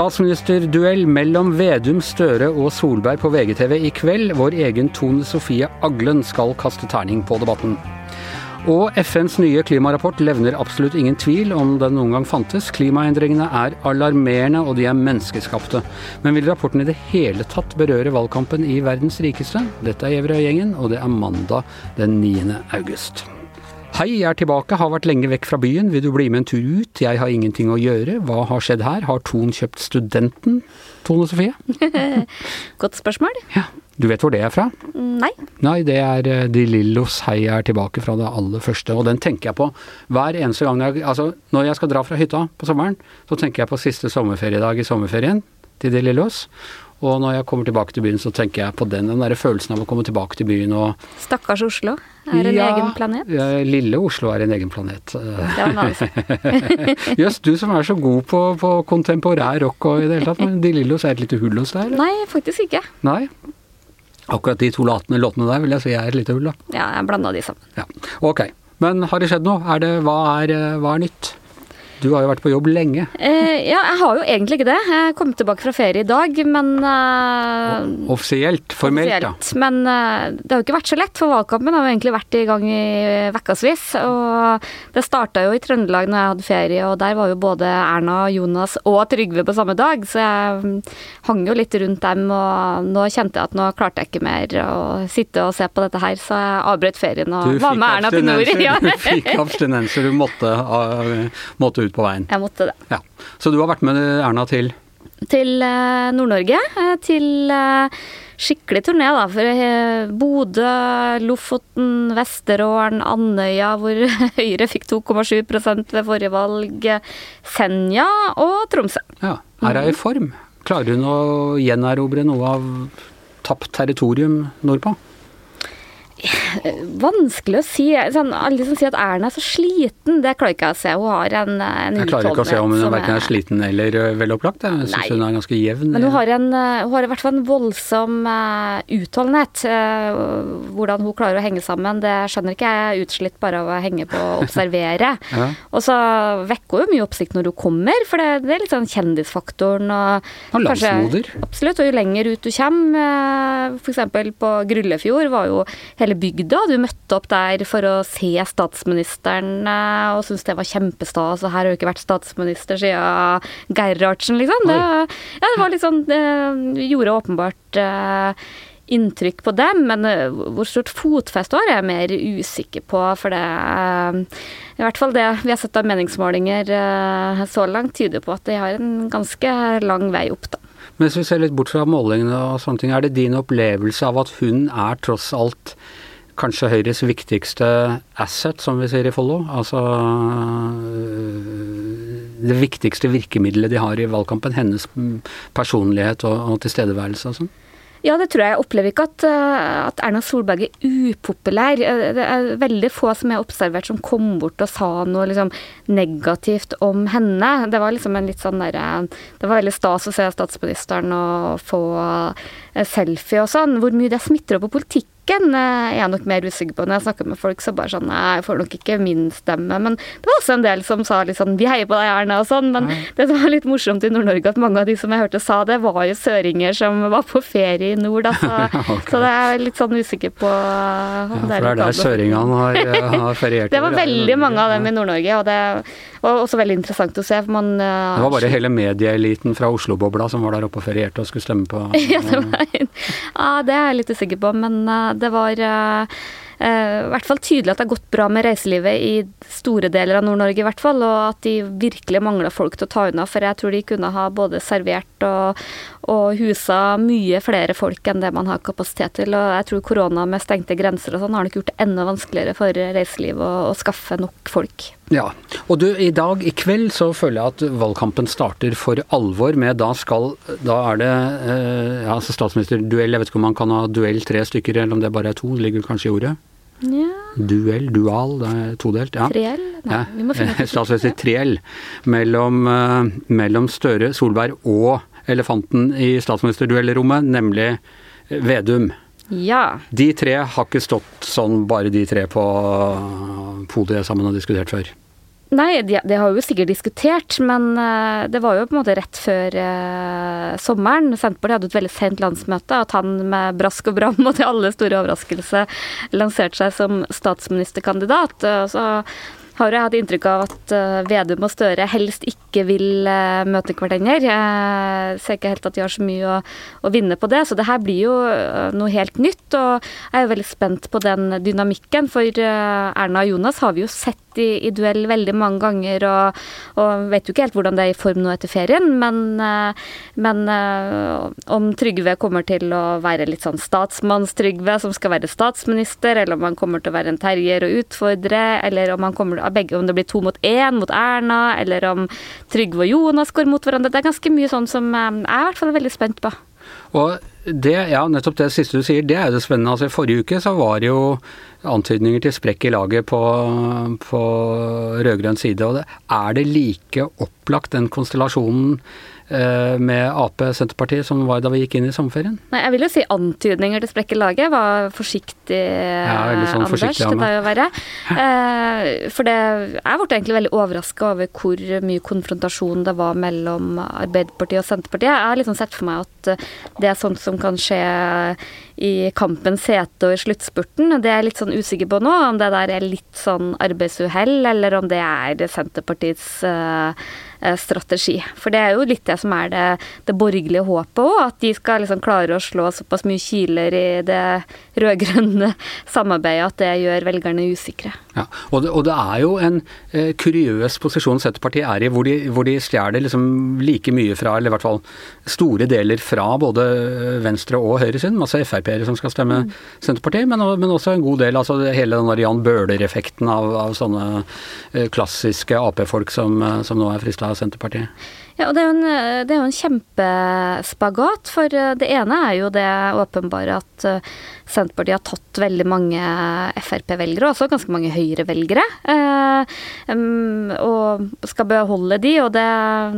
Statsministerduell mellom Vedum, Støre og Solberg på VGTV i kveld. Vår egen Tone Sofie Aglen skal kaste terning på debatten. Og FNs nye klimarapport levner absolutt ingen tvil om den noen gang fantes. Klimaendringene er alarmerende, og de er menneskeskapte. Men vil rapporten i det hele tatt berøre valgkampen i verdens rikeste? Dette er Gjevrøy-gjengen, og det er mandag den 9. august. Hei, jeg er tilbake, har vært lenge vekk fra byen, vil du bli med en tur ut? Jeg har ingenting å gjøre, hva har skjedd her? Har Ton kjøpt Studenten? Tone Sofie? Godt spørsmål. Ja, du vet hvor det er fra? Nei. Nei, det er eh, De Lillos Hei jeg er tilbake fra det aller første, og den tenker jeg på hver eneste gang jeg Altså, når jeg skal dra fra hytta på sommeren, så tenker jeg på siste sommerferiedag i sommerferien til De Lillos. Og når jeg kommer tilbake til byen, så tenker jeg på den. Den derre følelsen av å komme tilbake til byen og Stakkars Oslo. Er en Ja, egen planet. ja, Lille Oslo er en egen planet. Det var en annen sak. Du som er så god på, på kontemporær rock og i det hele tatt, men De Lillos er et lite hull hos deg? eller? Nei, faktisk ikke. Nei? Akkurat de to låtene, låtene der vil jeg si er et lite hull, da. Ja, jeg blanda de sammen. Ja, ok. Men har det skjedd noe? Er det, hva, er, hva er nytt? Du har jo vært på jobb lenge. Eh, ja, jeg har jo egentlig ikke det. Jeg kom tilbake fra ferie i dag, men eh, Offisielt, formelt, da. Men eh, det har jo ikke vært så lett, for valgkampen har jo egentlig vært i gang i ukevis. Og det starta jo i Trøndelag når jeg hadde ferie, og der var jo både Erna, Jonas og Trygve på samme dag, så jeg hang jo litt rundt dem, og nå kjente jeg at nå klarte jeg ikke mer å sitte og se på dette her, så jeg avbrøt ferien og var med Erna til nord. Ja. du fikk abstinenser, du måtte, måtte ut på veien. Jeg måtte det. Ja. Så du har vært med Erna til til eh, Nord-Norge. eh, Til eh, skikkelig turné, da. For Bodø, Lofoten, Vesterålen, Andøya, hvor Høyre fikk 2,7 ved forrige valg. Senja og Tromsø. Ja. Er hun i form? Klarer hun å gjenerobre noe av tapt territorium nordpå? Vanskelig å si. Sånn, alle som sier at Erna er så sliten, det klarer ikke jeg å se. Hun har en, en Jeg klarer ikke å se om hun er verken er sliten eller uh, velopplagt. Jeg syns hun er ganske jevn. Men hun har, en, eh, hun har i hvert fall en voldsom uh, utholdenhet. Uh, hvordan hun klarer å henge sammen, det skjønner ikke jeg. Jeg er Utslitt bare av å henge på og observere. Ja. Og så vekker hun mye oppsikt når hun kommer, for det, det er litt sånn kjendisfaktoren. Og, Og kanskje-. Absolutt. Og jo lenger ut du kommer, f.eks. på Gryllefjord, var jo hele bygda. Du møtte opp der for å se statsministeren eh, og syntes det var kjempestas. Og her har du ikke vært statsminister siden Gerhardsen, liksom. Det, ja, det var litt sånn Det gjorde åpenbart eh, inntrykk på dem, men eh, hvor stort fotfeste har, er jeg mer usikker på. For det eh, I hvert fall det vi har sett av meningsmålinger eh, så langt, tyder på at de har en ganske lang vei opp, da. Men hvis vi ser litt bort fra målingene og sånne ting, er det din opplevelse av at hun er tross alt kanskje Høyres viktigste asset, som vi sier i Follo? Altså øh, det viktigste virkemidlet de har i valgkampen? Hennes personlighet og, og tilstedeværelse og sånn? Ja, det tror jeg. Jeg opplever ikke at, eh, at Erna Solberg er upopulær. Eh, Det er veldig få som jeg har observert som kom bort og sa noe liksom, negativt om henne. Det var liksom en litt sånn der, Det var veldig stas å se statsministeren og få eh, selfie og sånn. Hvor mye det smitter over på politikken Jeg er nok mer usikker på. Når jeg snakker med folk, så bare sånn Nei, jeg får nok ikke min stemme. Men det var også en del som sa litt sånn Vi heier på deg, Erna, og sånn. Men det som var litt morsomt i Nord-Norge, at mange av de som jeg hørte sa det, var jo søringer som var på ferie i nord, da. Så, Ok. så det er litt sånn usikker på om Ja, for det er der søringene har, øh, har feriert. Det var er veldig mange av dem i Nord-Norge, og det var også veldig interessant å se. For man eh, Det var bare hele medieeliten fra Oslo-bobla som var der oppe og ferierte og skulle stemme på Ja, det var ja, det er jeg litt usikker på, men eh, det var eh, eh, i hvert fall tydelig at det har gått bra med reiselivet i store deler av Nord-Norge, i hvert fall, og at de virkelig mangla folk til å ta unna. For jeg tror de kunne ha både servert og, og husa mye flere folk enn det man har kapasitet til. Og jeg tror korona med stengte grenser og sånn har nok gjort det enda vanskeligere for reiselivet å, å skaffe nok folk. Ja, og du, i dag, i kveld, så føler jeg at valgkampen starter for alvor med da skal Da er det eh, ja, altså statsministerduell. Jeg vet ikke om man kan ha duell tre stykker, eller om det bare er to. Det ligger kanskje i ordet. Ja, Duell, dual, det er todelt. Ja. Triell? Nei, Ja, vi må finne ut Statsminister Triell mellom, eh, mellom Støre, Solberg og elefanten i statsministerduellrommet, nemlig eh, Vedum. Ja. De tre har ikke stått sånn bare de tre på podiet sammen og diskutert før. Nei, det de har jo sikkert diskutert, men uh, det var jo på en måte rett før eh, sommeren. Senterpartiet hadde et veldig sent landsmøte. At han med brask og bram og til alle store overraskelse lanserte seg som statsministerkandidat. Uh, så har jeg hatt inntrykk av at uh, Vedum og Støre helst ikke vil uh, møte hverandre. Jeg ser ikke helt at de har så mye å, å vinne på det, så det her blir jo uh, noe helt nytt. Og jeg er jo veldig spent på den dynamikken, for Erna og Jonas har vi jo sett i, i, duell veldig mange ganger, og, og, vet jo ikke helt hvordan det er i form nå etter ferien, men, men om Trygve kommer til å være litt sånn statsmanns-Trygve som skal være statsminister, eller om han kommer til å være en terrier og utfordre, eller om han kommer begge, om det blir to mot én mot Erna, eller om Trygve og Jonas går mot hverandre. Det er ganske mye sånn som eh, jeg er i hvert fall veldig spent på. Og det, ja, nettopp det siste du sier, det er det spennende. Altså, I forrige uke så var det jo antydninger til sprekk i laget på, på rød-grønn side. og det, Er det like opplagt den konstellasjonen med Ap Senterpartiet som var da vi gikk inn i sommerferien? Nei, Jeg vil jo si antydninger til sprekke laget. Var forsiktig, ja, sånn Anders, forsiktig, til jo å være. Eh, for det, jeg ble egentlig veldig overraska over hvor mye konfrontasjon det var mellom Arbeiderpartiet og Senterpartiet. Jeg har liksom sett for meg at det er sånt som kan skje i kampens hete og i sluttspurten. Det er jeg litt sånn usikker på nå, om det der er litt sånn arbeidsuhell, eller om det er Senterpartiets uh, Eh, strategi. For det er jo litt det som er det, det borgerlige håpet òg, at de skal liksom klare å slå såpass mye kiler i det rød-grønne samarbeidet at det gjør velgerne usikre. Ja, og det, og det er jo en eh, kuriøs posisjon Senterpartiet er i, hvor de, hvor de stjeler liksom like mye fra, eller i hvert fall store deler fra både venstre og høyresiden. Masse Frp-ere som skal stemme mm. Senterpartiet, men, men, også en god del, altså hele den der Jan Bøhler-effekten av, av, sånne eh, klassiske Ap-folk som, eh, som nå er frista av Senterpartiet. Ja, og det er, jo en, jo en kjempespagat, for eh, det ene er jo det åpenbare at eh, Senterpartiet har tatt veldig mange Frp-velgere, og også ganske mange Høyre-velgere, eh, og skal beholde de, og det,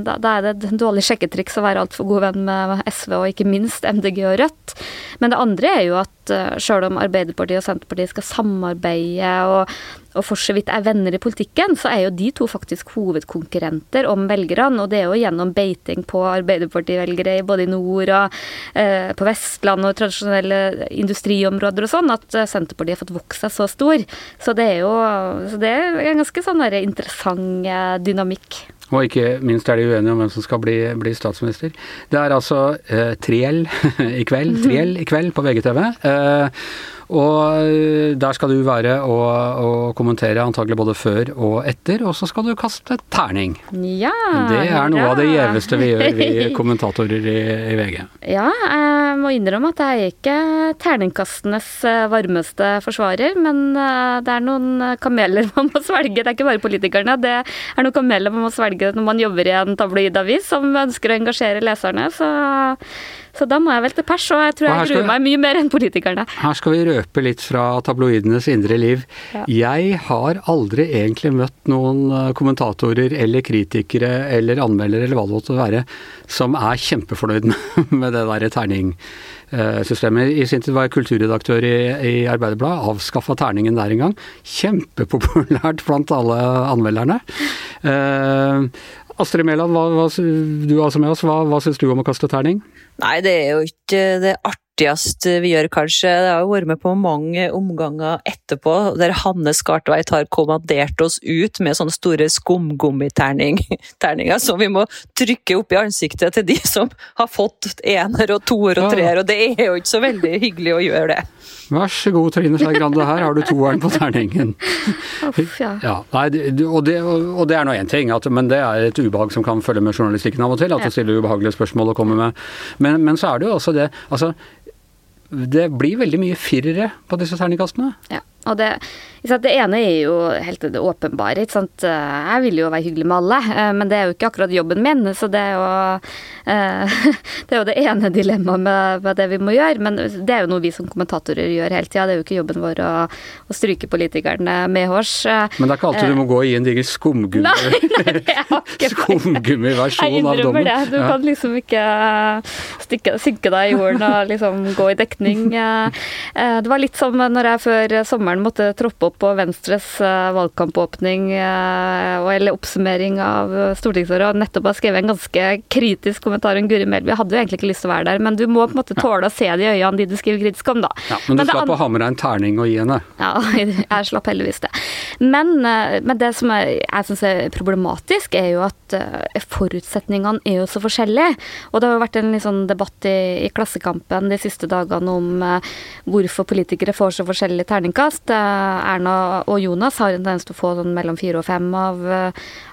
da, er det et dårlig sjekketriks å være altfor god venn med SV og ikke minst MDG og Rødt. Men det andre er jo at uh, sjøl om Arbeiderpartiet og Senterpartiet skal samarbeide og og for så vidt er venner i politikken, så er jo de to faktisk hovedkonkurrenter om velgerne. Og det er jo gjennom beiting på Arbeiderparti-velgere både i nord og eh, på Vestlandet og tradisjonelle industriområder og sånn, at eh, Senterpartiet har fått vokse seg så stor. Så det er jo det er en ganske sånn interessant eh, dynamikk. Og ikke minst er de uenige om hvem som skal bli, bli statsminister. Det er altså eh, Triell i kveld, Triell i kveld på VGTV. Eh, og eh, der skal du være og, og, kommentere antagelig både før og etter, og så skal du kaste terning. Ja, det er noe ja. av det gjeveste vi gjør, vi kommentatorer i, i, VG. Ja, jeg må innrømme at jeg er ikke terningkastenes eh, varmeste forsvarer, men eh, det er noen kameler man må svelge. Det er ikke bare politikerne, det er noen kameler man må svelge når man jobber i en tabloidavis som ønsker å engasjere leserne. så så da må jeg vel til pers, og jeg tror jeg gruer meg mye mer enn politikerne. Her skal vi røpe litt fra tabloidenes indre liv. Ja. Jeg har aldri egentlig møtt noen eh, kommentatorer eller kritikere eller anmeldere eller hva det måtte være, som er kjempefornøyd med det derre terningssystemet. I sin tid var jeg kulturredaktør i, i Arbeiderbladet, avskaffa terningen der en gang. Kjempepopulært blant alle anmelderne. Uh, Astrid Mæland, du er altså med oss. Hva, hva syns du om å kaste terning? Nei, det er jo ikke det artigste vi gjør, kanskje. Det har jo vært med på mange omganger etterpå der Hanne Skartveit har kommandert oss ut med sånne store skumgummiterninger som vi må trykke opp i ansiktet til de som har fått ener og toer og treer, og det er jo ikke så veldig hyggelig å gjøre det. Vær så god, Trine Skei Grande, her har du toeren på terningen. Uff, ja. ja nei, og, det, og det er nå én ting, at, men det er et ubehag som kan følge med journalistikken av og til. At du stiller ubehagelige spørsmål og kommer med men, men så er det jo også det altså det blir veldig mye firere på disse terningkastene. Ja, og det, Det ene er jo helt det åpenbare. Jeg vil jo være hyggelig med alle, eh, men det er jo ikke akkurat jobben min. Så det er jo, eh, det, er jo det ene dilemmaet med, med, det vi må gjøre. Men det er jo noe vi som kommentatorer gjør hele tida. Det er jo ikke jobben vår å, å stryke politikerne medhårs. Men det er ikke alltid du må gå i en diger skumgummi, skumgummiversjon av dommen? Det. Du kan liksom ikke stikke, synke deg i jorden og liksom gå i dekning. Det var litt som når jeg før sommeren måtte troppe opp på Venstres eh, valgkampåpning eh, eller oppsummering av stortingsåret og nettopp har skrevet en ganske kritisk kommentar om Guri Melby. Jeg hadde jo egentlig ikke lyst til å være der, men du må på en måte tåle å se det i øynene de du skriver kritisk om, da. Ja, men du men slapp å ha med deg en terning og gi henne? Ja, jeg slapp heldigvis det. Men, eh, men det som jeg, jeg syns er problematisk, er jo at forutsetningene er jo så forskjellige. Og det har jo vært en sånn debatt i, i Klassekampen de siste dagene om hvorfor politikere får så forskjellige terningkast. Erna og Jonas har en tendens til å få sånn mellom fire og fem av,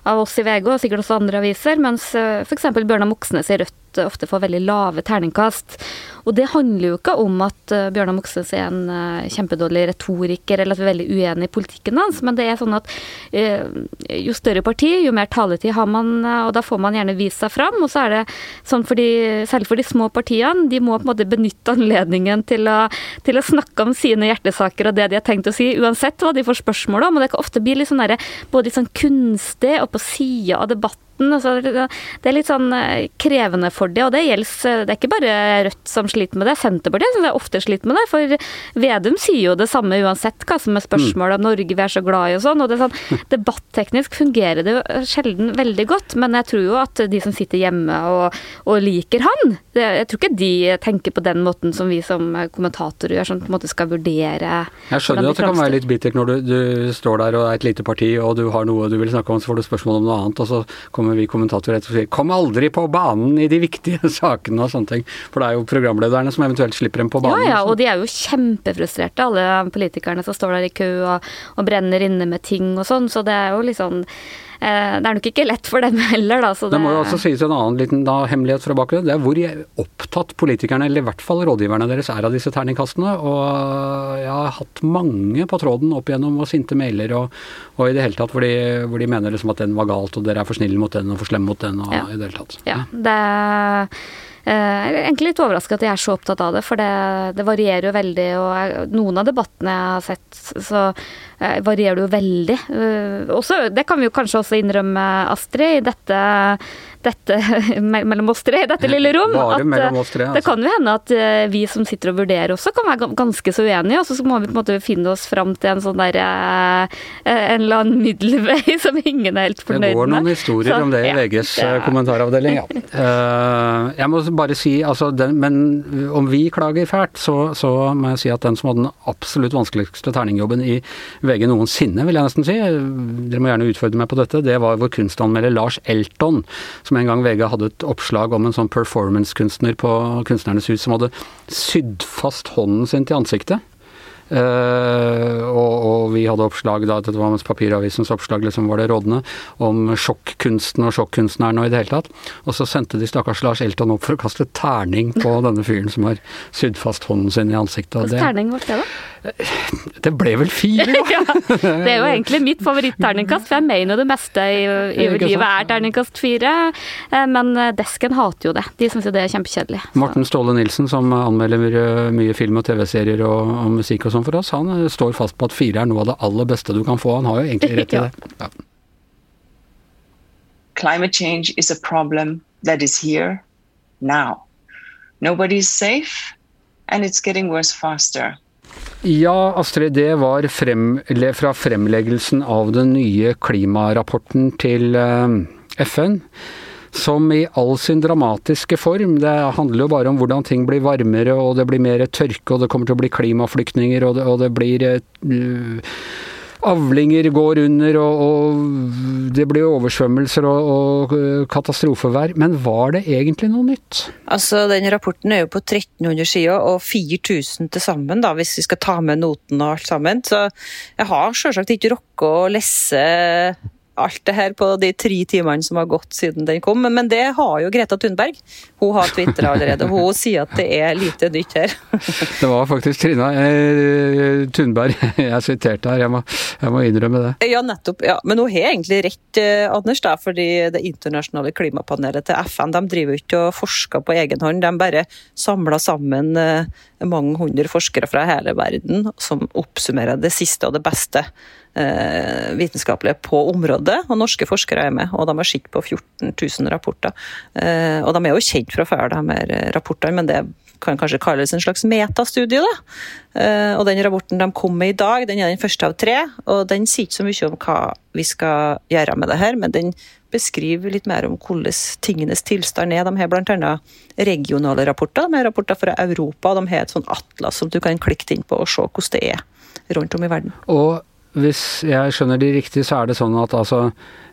av oss i VG, og sikkert også andre aviser, mens eh, f.eks. Bjørnar Moxnes i Rødt ofte får veldig lave terningkast. Og det handler jo ikke om at uh, Bjørnar Moxnes er en uh, kjempedårlig retoriker eller at vi er veldig uenig i politikken hans, men det er sånn at jo større parti, jo mer taletid har man, og da får man gjerne vist seg fram. Og så er det sånn for de, selv for de små partiene, de må på en måte benytte anledningen til å, til å snakke om sine hjertesaker og det de har tenkt å si, uansett hva de får spørsmål om. Og det kan ofte bli litt sånn der, både litt sånn kunstig og på sida av debatten debatten. Altså, det er litt sånn eh, krevende for det, og det gjelder Det er ikke bare Rødt som sliter med det, Senterpartiet syns jeg ofte sliter med det. For Vedum sier jo det samme uansett hva som er spørsmål om Norge vi er så glad i og sånn. og det er sånn, Debatteknisk fungerer det jo sjelden veldig godt, men jeg tror jo at de som sitter hjemme og, og liker han, det, jeg tror ikke de tenker på den måten som vi som kommentatorer gjør, som på en måte skal vurdere Jeg skjønner at det kan være litt bittert når du, du, står der og er et lite parti og du har noe du vil snakke om, så får du spørsmål om noe annet, og så kommer kommer vi kommentatorer etter og sier 'kom aldri på banen i de viktige sakene' og sånne ting. For det er jo programlederne som eventuelt slipper dem på banen. Ja, ja, og de er jo kjempefrustrerte, alle politikerne som står der i kø og, og brenner inne med ting og sånn. Så det er jo litt sånn det er nok ikke lett for dem heller, da. det, det må jo også sies en annen liten da, hemmelighet fra bakgrunnen. Det er hvor opptatt politikerne, eller i hvert fall rådgiverne deres, er av disse terningkastene. Og jeg har hatt mange på tråden opp igjennom og sinte mailer og, og i det hele tatt hvor de, hvor de, mener liksom at den var galt og dere er for snille mot den og for slemme mot den og ja. i det hele tatt. Ja, det jeg er egentlig litt overraska at jeg er så opptatt av det, for det, det varierer jo veldig. Og noen av debattene jeg har sett, så eh, varierer det jo veldig. Uh, også, det kan vi jo kanskje også innrømme, Astrid, i dette dette mellom oss tre, dette lille rom. Bare at, mellom oss tre, altså. Det kan jo hende at eh, vi som sitter og vurderer også kan være ganske så uenige, og så må vi på en måte finne oss fram til en sånn der eh, En eller annen middelvei som ingen er helt fornøyd med. Det går noen historier så, om det i VGs ja, eh, kommentaravdeling, ja. Jeg må bare si, altså, den, men om vi klager fælt, så, så, må jeg si at den som hadde den absolutt vanskeligste terningjobben i VG noensinne, vil jeg nesten si, dere må gjerne utfordre meg på dette, det var vår kunstanmelder Lars Elton som en gang VG hadde et oppslag om en sånn performance-kunstner på Kunstnernes hus som hadde sydd fast hånden sin til ansiktet. Uh, og, og, vi hadde oppslag da, det var mens Papiravisens oppslag liksom var det rådende, om sjokkkunsten og sjokkunstneren og i det hele tatt. Og så sendte de stakkars Lars Elton opp for å kaste terning på denne fyren som har sydd fast hånden sin i ansiktet. Hvilken terning ble det, da? Det ble vel fire, da. ja, det er jo egentlig mitt favoritt-terningkast, for jeg mener det meste i, i livet er terningkast fire. Eh, men eh, desken hater jo det. De syns jo det er kjempekjedelig. Morten Ståle Nilsen, som anmelder eh, mye film og TV-serier og, og, musikk og sånn for oss, han står fast på at fire er noe av det aller beste du kan få. Han har jo egentlig rett i det. Ja. Climate change is a problem that is here now. Nobody's safe, and it's getting worse faster. Ja, Astrid, det var frem, fra fremleggelsen av den nye klimarapporten til eh, FN. Som i all sin dramatiske form. Det handler jo bare om hvordan ting blir varmere, og det blir mer tørke, og det kommer til å bli klimaflyktninger, og det, og det blir uh, avlinger går under, og, og det blir oversvømmelser og, og, katastrofevær. Men var det egentlig noe nytt? Altså, Den rapporten er jo på 1300 sider, og 4000 til sammen, da, hvis vi skal ta med noten og alt sammen. Så jeg har selvsagt ikke rukket å lese alt det her på de tre timene som har gått siden den kom, men det har jo Greta Thunberg. Hun har tvitra allerede. Hun sier at det er lite nytt her. det var faktisk Trina eh, Thunberg jeg siterte her, jeg må, jeg må, innrømme det. Ja, nettopp. Ja. Men hun har egentlig rett, eh, Anders, da, fordi det internasjonale klimapanelet til FN de driver jo ikke og forsker på egen hånd. De bare samler sammen eh, mange hundre forskere fra hele verden som oppsummerer det siste og det beste eh, vitenskapelige på området. Og norske forskere er med, og de har sett på 14 000 rapporter. Eh, og de er jo kjent fra før, de her rapportene, men det kan kanskje kalles en slags metastudie. da. Eh, og den rapporten de kom med i dag, den er den første av tre. og Den sier ikke så mye om hva vi skal gjøre med det her, men den beskriver litt mer om hvordan tingenes tilstand er. De har bl.a. regionale rapporter, de har rapporter fra Europa. De har et sånn atlas som du kan klikke inn på og se hvordan det er rundt om i verden. Og hvis jeg skjønner de riktig, så er det sånn at altså,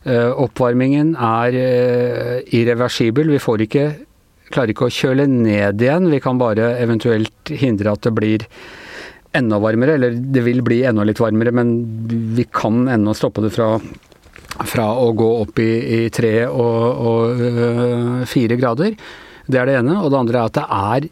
eh, oppvarmingen er eh, irreversibel. Vi får ikke klarer ikke å kjøle ned igjen. Vi kan bare eventuelt hindre at det blir enda varmere, eller det vil bli enda litt varmere, men vi kan ennå stoppe det fra, fra å gå opp i, i tre og, og øh, fire grader. Det er det ene. Og det andre er at det er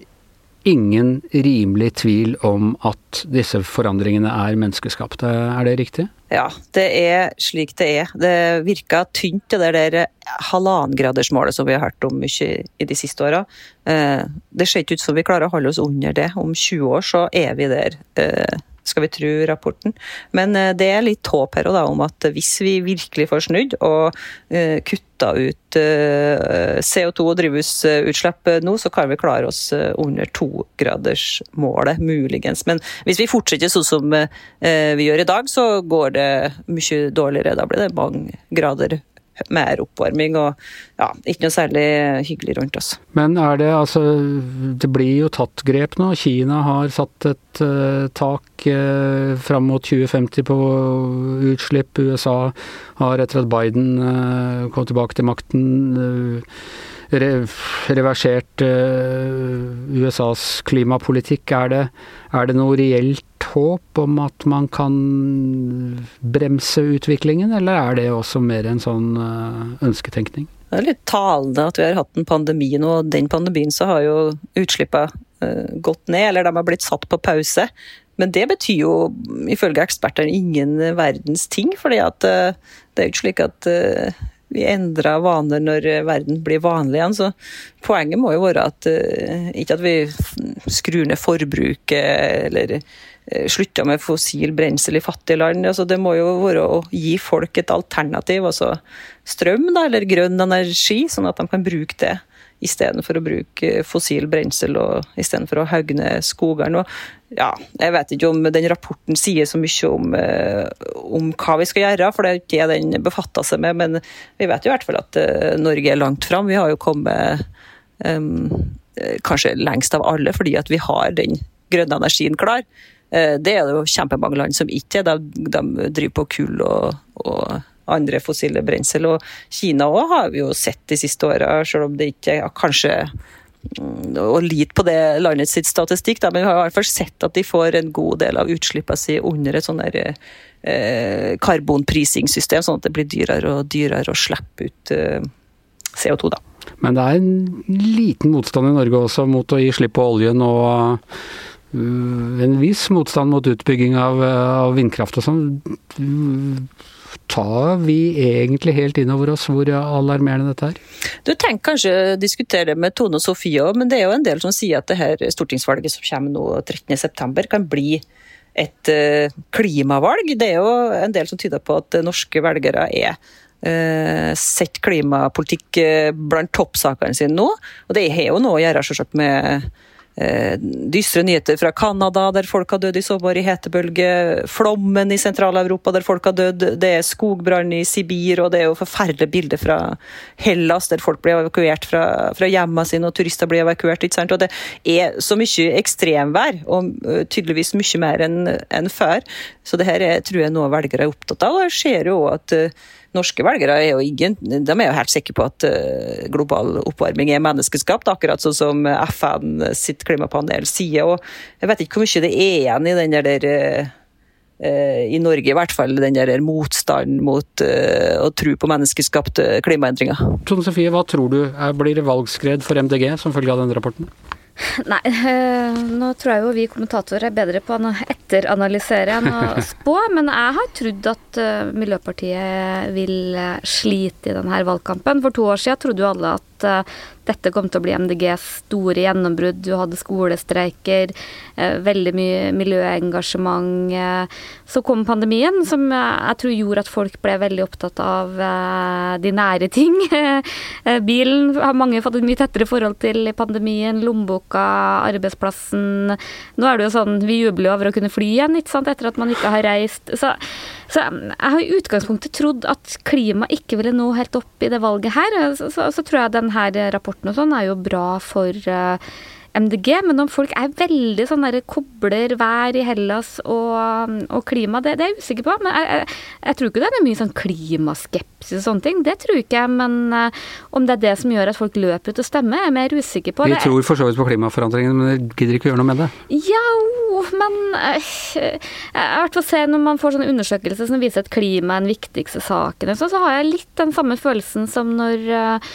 ingen rimelig tvil om at disse forandringene er menneskeskapte. Er det riktig? Ja, det er slik det er. Det virker tynt, det der halvannengradersmålet som vi har hørt om mye i de siste åra. Eh, det ser ikke ut som vi klarer å holde oss under det. Om 20 år så er vi der eh, skal vi tro rapporten. Men eh, det er litt håp her da, om at hvis vi virkelig får snudd og uh, kutta ut uh, CO2 og drivhusutslipp nå, så kan vi klare oss under togradersmålet, muligens. Men hvis vi fortsetter sånn som vi gjør i dag, så går det mye dårligere. Da blir det mange grader mer oppvarming og ja, ikke noe særlig hyggelig rundt oss. Men er det altså Det blir jo tatt grep nå. Kina har satt et uh, tak uh, fram mot 2050 på utslipp. USA har etter at Biden uh, kom tilbake til makten uh, reversert USAs klimapolitikk. Er det, er det noe reelt håp om at man kan bremse utviklingen, eller er det også mer en sånn eh, ønsketenkning? Det er litt talende at vi har hatt en pandemi nå, og den pandemien så har jo utslippene eh, gått ned, eller de har blitt satt på pause. Men det betyr jo ifølge ekspertene ingen verdens ting, fordi at eh, det er jo ikke slik at vi endrer vaner når verden blir vanlig igjen. Så poenget må jo være at ikke at vi skrur ned forbruket eller slutter med fossil brensel i fattige land. Altså, det må jo være å gi folk et alternativ, altså strøm da, eller grønn energi, sånn at de kan bruke det istedenfor å bruke fossil brensel og istedenfor å hogge ned skogene. Ja, jeg vet ikke om den rapporten sier så mye om, eh, om hva vi skal gjøre, for det er ikke det den befatter seg med. Men vi vet jo i hvert fall at uh, Norge er langt fram. Vi har jo kommet um, kanskje lengst av alle, fordi at vi har den grønne energien klar. Eh, det er det jo kjempemange land som ikke er. De, de driver på kull og, og andre fossile brensel. Og Kina òg har vi jo sett de siste åra, selv om det ikke er kanskje og å lite på det landets statistikk, da, men vi har i hvert fall sett at de får en god del av utslippene si under et sånn eh, karbonprisingssystem, sånn at det blir dyrere og dyrere å slippe ut eh, CO2. da. Men det er en liten motstand i Norge også mot å gi slipp på oljen og en viss motstand mot utbygging av, av vindkraft og sånn. Tar vi egentlig helt inn over oss hvor alarmerende dette er? Du tenker kanskje å diskutere det med Tone og Sofie òg, men det er jo en del som sier at det her stortingsvalget som kommer nå 13.9 kan bli et uh, klimavalg. Det er jo en del som tyder på at norske velgere er uh, sett klimapolitikk uh, blant toppsakene sine nå. Og det har jo noe å gjøre selvsagt med Eh, dystre nyheter fra Canada, der folk har dødd i sårbar i hetebølge. Flommen i Sentral-Europa, der folk har dødd. Det er skogbrann i Sibir, og det er jo forferdelige bilder fra Hellas, der folk blir evakuert fra, fra hjemmene sine, og turister blir evakuert. ikke sant? Og det er så mye ekstremvær, og eh, tydeligvis mye mer enn en før. Så det her er, tror jeg noe velgere er opptatt av. Og jeg ser jo at uh, norske velgere er jo, ingen, de er jo helt sikre på at uh, global oppvarming er menneskeskapt, akkurat sånn som FN sitt klimapanel sier. og Jeg vet ikke hvor mye det er igjen i den der uh, i Norge i hvert fall, den der motstanden mot å tro på menneskeskapte klimaendringer. Tone Sofie, hva tror du blir valgskred for MDG som følge av denne rapporten? Nei, eh, nå tror jeg jo vi kommentatorer er bedre på å etteranalysere enn å spå. Men jeg har trodd at eh, Miljøpartiet vil eh, slite i denne valgkampen. For to år siden trodde jo alle at dette kom til å bli MDGs store gjennombrudd. Du hadde skolestreiker, uh, veldig mye miljøengasjement. Eh, så kom pandemien, som jeg tror gjorde at folk ble veldig opptatt av de nære ting. Bilen har mange fått et mye tettere forhold til i pandemien. Lommeboka, arbeidsplassen. Nå er det jo sånn, vi jubler over å kunne fly igjen, ikke sant, etter at man ikke har reist. Så, så jeg har i utgangspunktet trodd at klima ikke ville nå helt opp i det valget her. Så, så, så tror jeg denne rapporten og sånn er jo bra for uh, MDG, men om folk er veldig sånn der kobler vær i Hellas og, og klima, det, det, er jeg usikker på. Men jeg, jeg, jeg, tror ikke det er mye sånn klimaskepsis og sånne ting. Det tror ikke jeg. Men uh, om det er det som gjør at folk løper ut og stemmer, er jeg mer usikker på. Vi tror for så vidt på klimaforandringene, men gidder ikke å gjøre noe med det? Ja, men uh, jeg har å se når man får sånne undersøkelser som viser at klima er den viktigste saken, så, så har jeg litt den samme følelsen som når uh,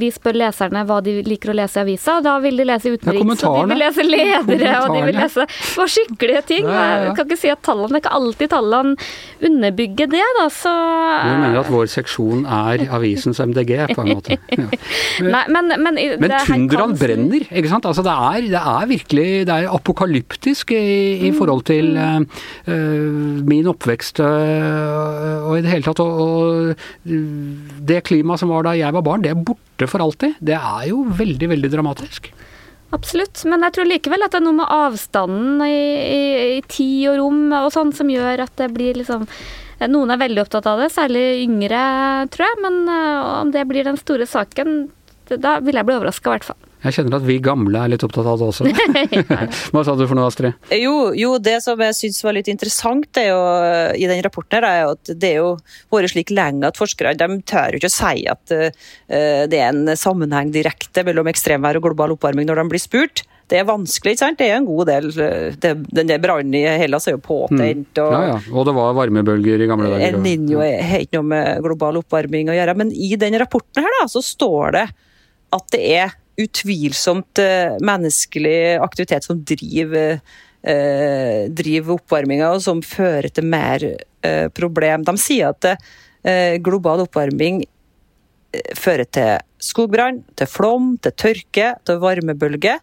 vi spør leserne hva de liker å lese i avisa. Da vil de lese utenriks, og de vil lese ledere, og de vil lese for skikkelige ting. Jeg kan ikke si at tallene, det er ikke alltid tallene underbygger det, da, så Du mener at vår seksjon er avisens MDG, på en måte? Nei, men men, men tundraen brenner, ikke sant? Altså, det, er, det er virkelig det er apokalyptisk i, i mm. forhold til uh, min oppvekst uh, og i det hele tatt. Og, og det klimaet som var da jeg var barn, det er borte for alltid. Det er jo veldig, veldig dramatisk. Absolutt, men jeg tror likevel at det er noe med avstanden i, i, i tid og rom og sånn som gjør at det blir liksom Noen er veldig opptatt av det, særlig yngre, tror jeg. Men uh, om det blir den store saken, da vil jeg bli overraska, i hvert fall. Jeg kjenner at vi gamle er litt opptatt av det også. Hva sa du for noe, Astrid? Jo, jo det som jeg syns var litt interessant det jo, i den rapporten, her, er jo at det er jo vært slik lenge at forskere de tør jo ikke å si at uh, det er en sammenheng direkte mellom ekstremvær og global oppvarming når de blir spurt. Det er vanskelig, ikke sant? Det er en god del det, Den der brannen i Hellas er jo påtent. Mm. Og, ja, ja. og det var varmebølger i gamle dager. El Niño har ikke noe med global oppvarming å gjøre. Men i den rapporten her da, så står det at det er utvilsomt eh, menneskelig aktivitet som driver, eh, driver oppvarminga, og som fører til mer eh, problem. De sier at global oppvarming fører til skogbrann, til flom, til tørke, til varmebølge.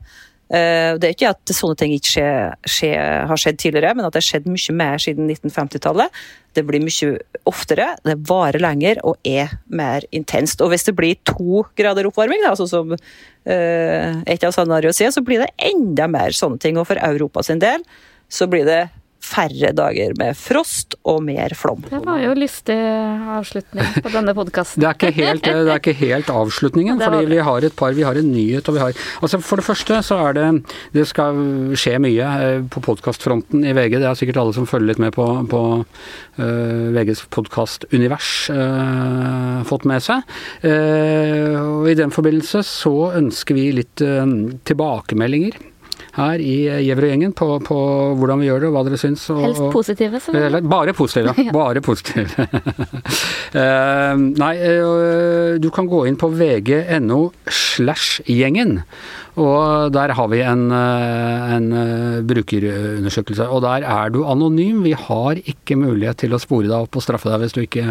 Eh, det er ikke at sånne ting ikke skje, skje, har skjedd tidligere, men at det har skjedd mye mer siden 1950-tallet. Det blir mye oftere, det varer lenger og er mer intenst. Og hvis det blir to grader oppvarming, da, sånn som uh, et av scenarioene sier, så blir det enda mer sånne ting. Og for Europa sin del så blir det færre dager med frost og mer flom. Det var jo lystig avslutning på denne podkasten. det, er ikke helt, det er ikke helt avslutningen, fordi vi har et par Vi har en nyhet og vi har Altså For det første så er det Det skal skje mye eh, på podkastfronten i VG. Det er sikkert alle som følger litt med på, på uh, VGs podkastunivers uh, fått med seg. Uh, og I den forbindelse så ønsker vi litt tilbakemeldinger her i Gjevrøy-gjengen på, på, hvordan vi gjør det og hva dere syns. Og, Helst positive, selvfølgelig. Bare positive. ja. Bare positive. uh, nei, du kan gå inn på vg.no slash gjengen. Og der har vi en, eh, en, brukerundersøkelse. Og der er du anonym. Vi har ikke mulighet til å spore deg opp og straffe deg hvis du ikke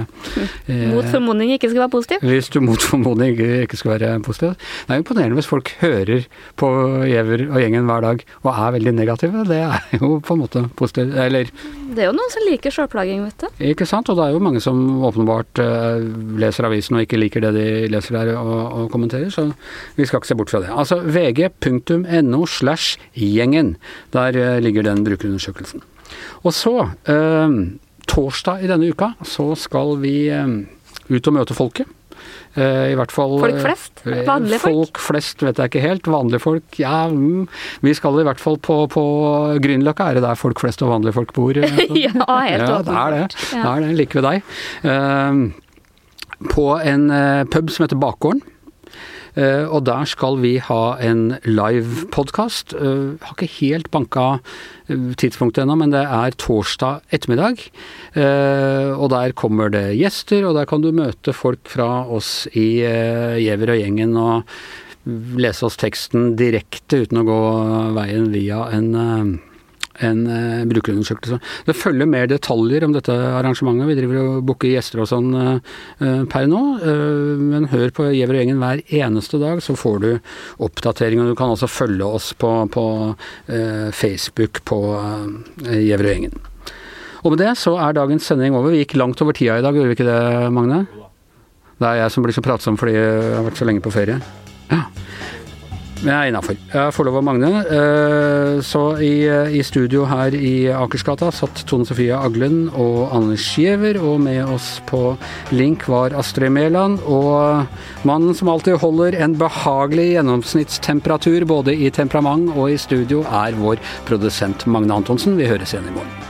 eh, Mot formodning ikke skal være positiv? Hvis du mot formodning ikke skal være positiv. Det er imponerende hvis folk hører på Giæver og gjengen hver dag og er veldig negative. Det er jo på en måte positivt. Eller Det er jo noen som liker sjølplaging, vet du. Ikke sant. Og det er jo mange som åpenbart uh, leser avisen og ikke liker det de leser der og, og kommenterer, så vi skal ikke se bort fra det. Altså, VG vg.no slash gjengen. Der eh, ligger den brukerundersøkelsen. Og så, eh, torsdag i denne uka, så skal vi eh, ut og møte folket. I hvert fall Folk flest? Vanlige folk? Folk flest vet jeg ikke helt. Vanlige folk, ja mm, Vi skal i hvert fall på, på Grünerløkka, er det der folk flest og vanlige folk bor? ja, helt ja, det er det. Ja. Det er det, like ved deg. på en pub som heter Bakgården. Eh, og der skal vi ha en live podkast. Har ikke helt banka tidspunktet ennå, men det er torsdag ettermiddag. Og der kommer det gjester, og der kan du møte folk fra oss i Gjever og gjengen. og lese oss teksten direkte uten å gå veien via en en uh, brukerundersøkelse. Det følger mer detaljer om dette arrangementet. Vi driver og booker gjester og sånn uh, per nå. Men hør på Gjever og gjengen hver eneste dag, så får du oppdatering. Og du kan også følge oss på, på Facebook på Gjever og gjengen. Og med det så er dagens sending over. Vi gikk langt over tida i dag, gjorde vi ikke det, Magne? Det er jeg som blir så pratsom fordi jeg har vært så lenge på ferie. Ja. Jeg er innafor. Jeg får lov av Magne. Eh, så i, eh, i, studio her i Akersgata satt Tone Sofie Aglen og Anders Giæver, og med oss på link var Astrid Mæland. Og mannen som alltid holder en behagelig gjennomsnittstemperatur både i temperament og i studio, er vår produsent Magne Antonsen. Vi høres igjen i morgen.